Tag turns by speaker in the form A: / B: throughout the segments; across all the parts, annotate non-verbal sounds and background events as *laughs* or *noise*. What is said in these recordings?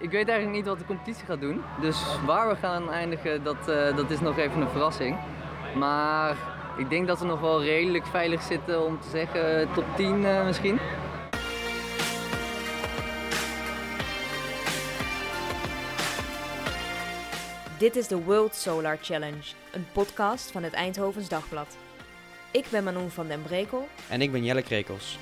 A: Ik weet eigenlijk niet wat de competitie gaat doen. Dus waar we gaan eindigen, dat, uh, dat is nog even een verrassing. Maar ik denk dat we nog wel redelijk veilig zitten om te zeggen top 10 uh, misschien.
B: Dit is de World Solar Challenge, een podcast van het Eindhovens Dagblad. Ik ben Manon van den Brekel.
C: En ik ben Jelle Krekels.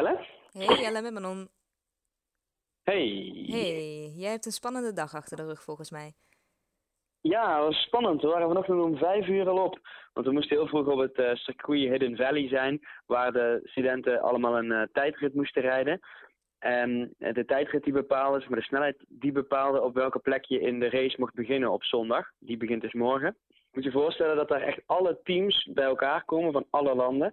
D: Jelle?
B: Hey Jelle, met Manon.
D: Hey.
B: Hey, jij hebt een spannende dag achter de rug volgens mij.
D: Ja, het was spannend. We waren vanochtend om vijf uur al op. Want we moesten heel vroeg op het uh, circuit Hidden Valley zijn, waar de studenten allemaal een uh, tijdrit moesten rijden. En uh, de tijdrit die bepaalde, maar de snelheid die bepaalde op welke plek je in de race mocht beginnen op zondag. Die begint dus morgen. Moet je je voorstellen dat daar echt alle teams bij elkaar komen van alle landen.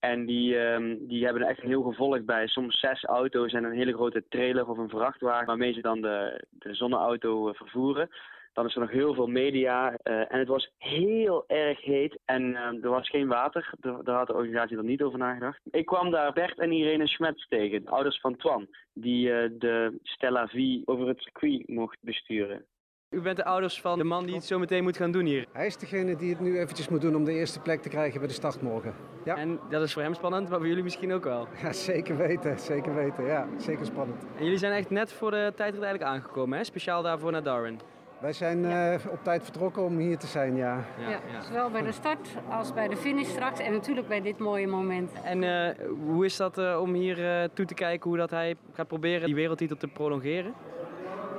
D: En die, um, die hebben echt heel gevolg bij. Soms zes auto's en een hele grote trailer of een vrachtwagen waarmee ze dan de, de zonneauto vervoeren. Dan is er nog heel veel media. Uh, en het was heel erg heet. En uh, er was geen water. Daar had de organisatie er niet over nagedacht. Ik kwam daar Bert en Irene Schmetz tegen, de ouders van Twan. Die uh, de Stella V over het circuit mocht besturen.
C: U bent de ouders van de man die het zo meteen moet gaan doen hier.
E: Hij is degene die het nu eventjes moet doen om de eerste plek te krijgen bij de start morgen.
C: Ja. En dat is voor hem spannend, maar voor jullie misschien ook wel.
E: Ja, zeker weten. Zeker weten. Ja, zeker spannend.
C: En jullie zijn echt net voor de tijdrit eigenlijk aangekomen, hè? Speciaal daarvoor naar Darwin.
E: Wij zijn ja. uh, op tijd vertrokken om hier te zijn, ja.
F: ja. ja. Zowel bij de start als bij de finish straks en natuurlijk bij dit mooie moment.
C: En uh, hoe is dat uh, om hier toe te kijken hoe dat hij gaat proberen die wereldtitel te prolongeren?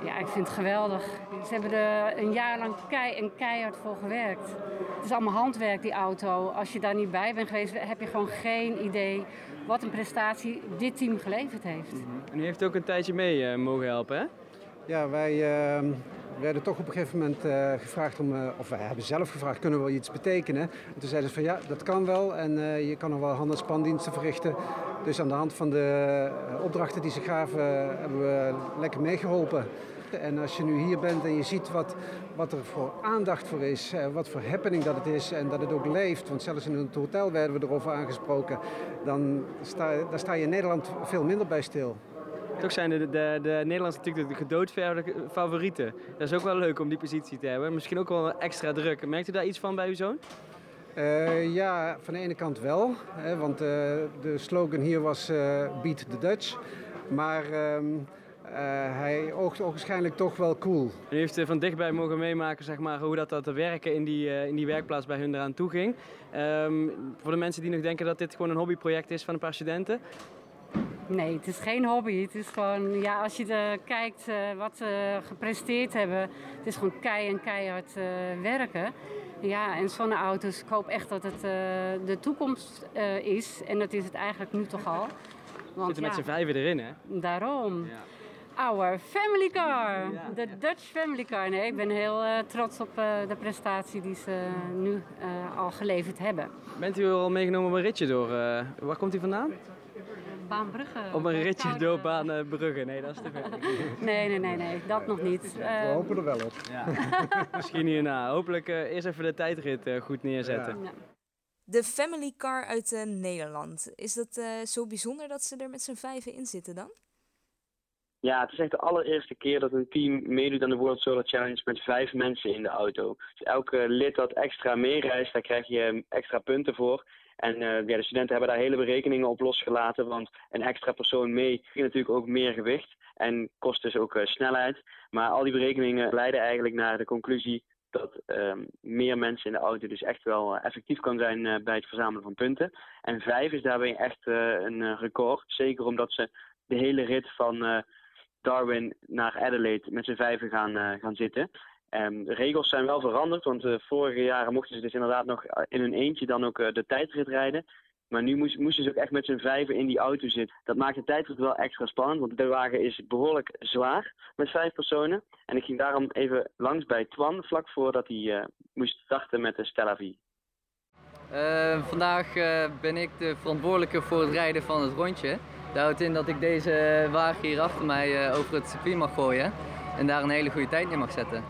F: Ja, ik vind het geweldig. Ze hebben er een jaar lang kei en keihard voor gewerkt. Het is allemaal handwerk, die auto. Als je daar niet bij bent geweest, heb je gewoon geen idee wat een prestatie dit team geleverd heeft.
C: -hmm. En u heeft ook een tijdje mee mogen helpen, hè?
E: Ja, wij werden toch op een gegeven moment uh, gevraagd om, uh, of wij hebben zelf gevraagd, kunnen we wel iets betekenen? En toen zeiden ze van ja, dat kan wel en uh, je kan nog wel hand- en spandiensten verrichten. Dus aan de hand van de opdrachten die ze gaven, hebben we lekker meegeholpen. En als je nu hier bent en je ziet wat, wat er voor aandacht voor is, wat voor happening dat het is en dat het ook leeft, want zelfs in het hotel werden we erover aangesproken, dan sta, daar sta je in Nederland veel minder bij stil.
C: Toch zijn de, de, de Nederlanders natuurlijk de gedoodverde favorieten. Dat is ook wel leuk om die positie te hebben. Misschien ook wel extra druk. Merkt u daar iets van bij uw zoon?
E: Uh, ja, van de ene kant wel. Hè, want uh, de slogan hier was uh, Beat the Dutch. Maar hij oogt waarschijnlijk toch wel cool.
C: U heeft van dichtbij mogen meemaken zeg maar, hoe dat, dat te werken in die, in die werkplaats bij hun eraan toe ging. Um, voor de mensen die nog denken dat dit gewoon een hobbyproject is van een paar studenten.
F: Nee, het is geen hobby. Het is gewoon, ja, als je de, kijkt uh, wat ze gepresteerd hebben, het is gewoon kei en keihard uh, werken. Ja, en zonneauto's, ik hoop echt dat het uh, de toekomst is. En dat is het eigenlijk nu toch al.
C: Want, Zitten met z'n vijven erin, hè?
F: Daarom. Ja. Our family car, de ja. Dutch family car. Nee, ik ben heel uh, trots op uh, de prestatie die ze nu uh, al geleverd hebben.
C: Bent u al meegenomen op een ritje door? waar komt u vandaan?
F: Baanbrugge.
C: Op een ritje door Baanbrugge. Nee, dat is te ver. *laughs*
F: nee, nee, nee, nee, dat nog niet.
E: We uh, hopen er wel op. *laughs*
C: Ja. Misschien hierna. Hopelijk uh, eerst even de tijdrit uh, goed neerzetten. Ja.
B: De family car uit Nederland. Is dat zo bijzonder dat ze er met z'n vijven in zitten dan?
D: Ja, het is echt de allereerste keer dat een team meedoet aan de World Solar Challenge met vijf mensen in de auto. Dus elke lid dat extra meereist, daar krijg je extra punten voor. En uh, ja, de studenten hebben daar hele berekeningen op losgelaten, want een extra persoon mee heeft natuurlijk ook meer gewicht en kost dus ook uh, snelheid. Maar al die berekeningen leiden eigenlijk naar de conclusie dat uh, meer mensen in de auto dus echt wel effectief kan zijn uh, bij het verzamelen van punten. En vijf is daarbij echt een record, zeker omdat ze de hele rit van Darwin naar Adelaide met z'n vijven gaan, gaan zitten. Um, de regels zijn wel veranderd, want de vorige jaren mochten ze dus inderdaad nog in hun eentje dan ook de tijdrit rijden. Maar nu moest, moesten ze ook echt met z'n vijven in die auto zitten. Dat maakt de tijdrit wel extra spannend, want de wagen is behoorlijk zwaar met vijf personen. En ik ging daarom even langs bij Twan, vlak voordat hij moest starten met de Stella V.
A: Uh, vandaag ben ik de verantwoordelijke voor het rijden van het rondje. Dat houdt in dat ik deze wagen hier achter mij over het circuit mag gooien en daar een hele goede tijd in mag zetten.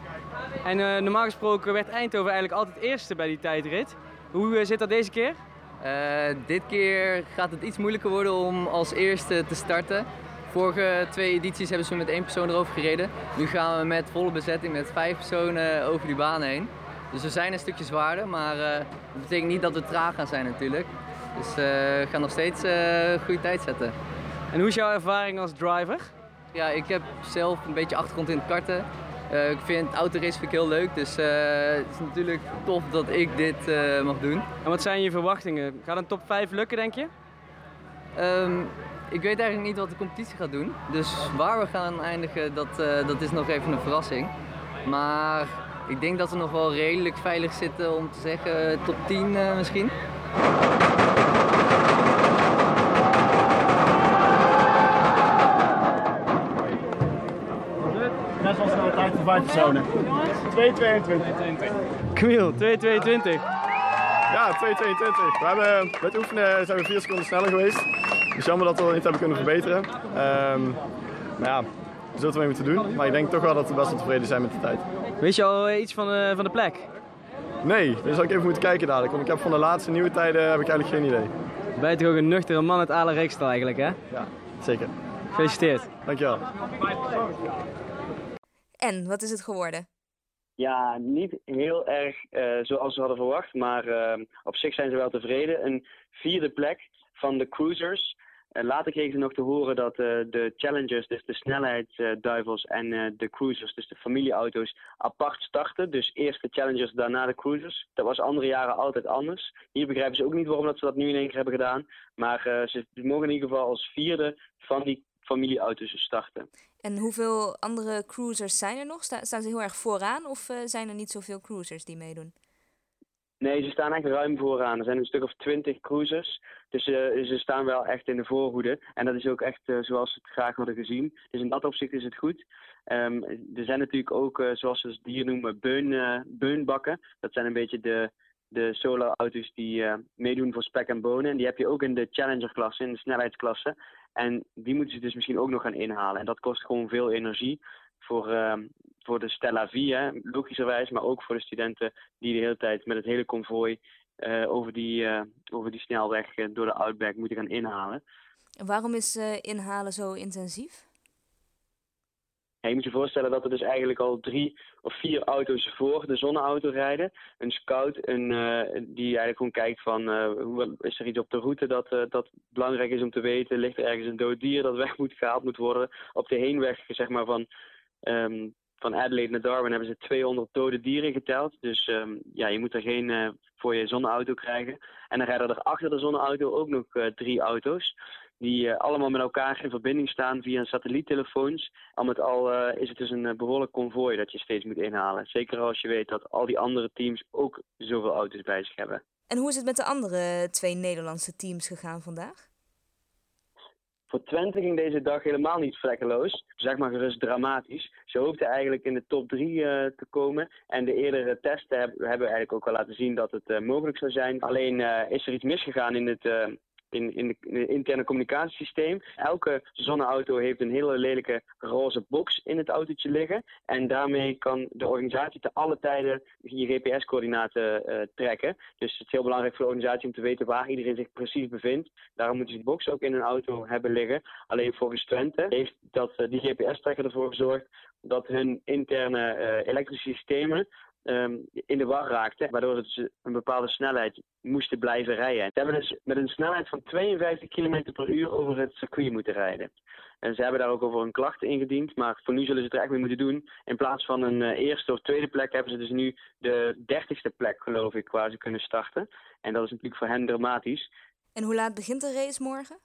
C: En eh, normaal gesproken werd Eindhoven eigenlijk altijd eerste bij die tijdrit. Hoe eh, zit dat deze keer?
A: Eh, dit keer gaat het iets moeilijker worden om als eerste te starten. Vorige twee edities hebben ze met één persoon erover gereden. Nu gaan we met volle bezetting met vijf personen over die baan heen. Dus we zijn een stukje zwaarder, maar dat betekent niet dat we traag gaan zijn natuurlijk. Dus uh, we gaan nog steeds een goede tijd zetten.
C: En hoe is jouw ervaring als driver?
A: Ja, ik heb zelf een beetje achtergrond in het karten. ik vind autorace vind ik heel leuk, dus het is natuurlijk tof dat ik dit mag doen.
C: En wat zijn je verwachtingen? Gaat een top 5 lukken, denk je?
A: Um, ik weet eigenlijk niet wat de competitie gaat doen. Dus waar we gaan eindigen, dat, dat is nog even een verrassing. Maar ik denk dat we nog wel redelijk veilig zitten om te zeggen top 10 uh, misschien.
G: Net zoals de tijd van vijf personen. 2,22.
C: Camille, 2,22.
G: Ja, 2,22. We hebben met oefenen zijn we vier seconden sneller geweest. Het is jammer dat we dat niet hebben kunnen verbeteren. Um, maar ja, we zullen het mee moeten doen. Maar ik denk toch wel dat we best wel tevreden zijn met de tijd.
C: Weet je al iets van de, van de plek?
G: Nee, daar zou ik even moeten kijken dadelijk. Want ik heb van de laatste nieuwe tijden heb ik eigenlijk geen idee.
C: Ben je toch ook een nuchtere man uit Ale Reekstal eigenlijk, hè?
G: Ja, zeker.
C: Gefeliciteerd.
G: Dankjewel.
B: En, wat is het geworden?
D: Ja, niet heel erg uh, zoals we hadden verwacht, maar uh, op zich zijn ze wel tevreden. Een vierde plek van de cruisers. Uh, later kregen ze nog te horen dat de challengers, dus de snelheidsduivels en de cruisers, dus de familieauto's, apart starten. Dus eerst de challengers, daarna de cruisers. Dat was andere jaren altijd anders. Hier begrijpen ze ook niet waarom dat ze dat nu in één keer hebben gedaan. Maar ze mogen in ieder geval als vierde van die familieauto's starten.
B: En hoeveel andere cruisers zijn er nog? Sta, staan ze heel erg vooraan of uh, zijn er niet zoveel cruisers die meedoen?
D: Nee, ze staan echt ruim vooraan. Er zijn een stuk of twintig cruisers. Dus uh, ze staan wel echt in de voorhoede. En dat is ook echt uh, zoals ze het graag hadden gezien. Dus in dat opzicht is het goed. Um, er zijn natuurlijk ook, zoals ze het hier noemen, beun, beunbakken. Dat zijn een beetje de, de solo-auto's die meedoen voor spek en bonen. En die heb je ook in de Challenger-klasse, in de snelheidsklasse. En die moeten ze dus misschien ook nog gaan inhalen. En dat kost gewoon veel energie voor, uh, voor de Stella Via, logischerwijs, maar ook voor de studenten die de hele tijd met het hele konvooi uh, over, die, uh, over die snelweg door de Outback moeten gaan inhalen.
B: En waarom is inhalen zo intensief?
D: Je moet je voorstellen dat er dus eigenlijk al drie of vier auto's voor de zonneauto rijden. Een scout een, uh, die eigenlijk gewoon kijkt van uh, hoe, is er iets op de route dat, uh, dat belangrijk is om te weten. Ligt er ergens een dood dier dat *laughs* weg moet gehaald moet worden. Op de heenweg zeg maar, van, um, van Adelaide naar Darwin hebben ze 200 dode dieren geteld. Dus um, ja, je moet er geen voor je zonneauto krijgen. En dan rijden er achter de zonneauto ook nog drie auto's die uh, allemaal met elkaar in verbinding staan via satelliettelefoons. Al met al uh, is het dus een uh, behoorlijk konvooi dat je steeds moet inhalen. Zeker als je weet dat al die andere teams ook zoveel auto's bij zich hebben.
B: En hoe is het met de andere twee Nederlandse teams gegaan vandaag?
D: Voor Twente ging deze dag helemaal niet vlekkeloos. Zeg maar gerust dramatisch. Ze hoopten eigenlijk in de top 3 te komen. En de eerdere testen hebben, hebben eigenlijk ook al laten zien dat het mogelijk zou zijn. Alleen is er iets misgegaan in het in, in, het interne communicatiesysteem. Elke zonneauto heeft een hele lelijke roze box in het autootje liggen. En daarmee kan de organisatie te alle tijden je GPS-coördinaten uh, trekken. Dus het is heel belangrijk voor de organisatie om te weten waar iedereen zich precies bevindt. Daarom moeten ze die box ook in een auto hebben liggen. Alleen volgens Twente heeft dat, uh, die GPS-trekker ervoor gezorgd dat hun interne uh, elektrische systemen um, in de war raakten, waardoor ze een bepaalde snelheid moesten blijven rijden. Ze hebben dus met een snelheid van 52 km per uur over het circuit moeten rijden. En ze hebben daar ook over een klacht ingediend, maar voor nu zullen ze het er echt mee moeten doen. In plaats van een uh, eerste of tweede plek hebben ze dus nu de dertigste plek, geloof ik, waar ze kunnen starten. En dat is natuurlijk voor hen dramatisch.
B: En hoe laat begint de race morgen?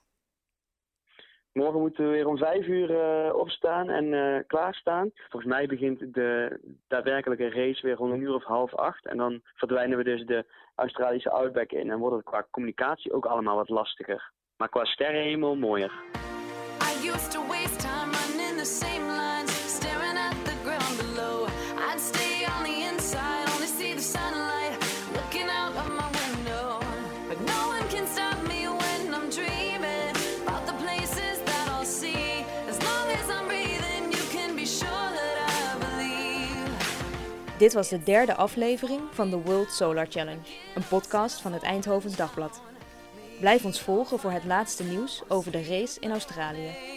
D: Morgen moeten we weer om vijf uur uh, opstaan en uh, klaarstaan. Volgens mij begint de daadwerkelijke race weer rond een uur of half acht. En dan verdwijnen we dus de Australische Outback in. En wordt het qua communicatie ook allemaal wat lastiger. Maar qua sterrenhemel mooier.
H: Dit was de derde aflevering van de World Solar Challenge, een podcast van het Eindhovens Dagblad. Blijf ons volgen voor het laatste nieuws over de race in Australië.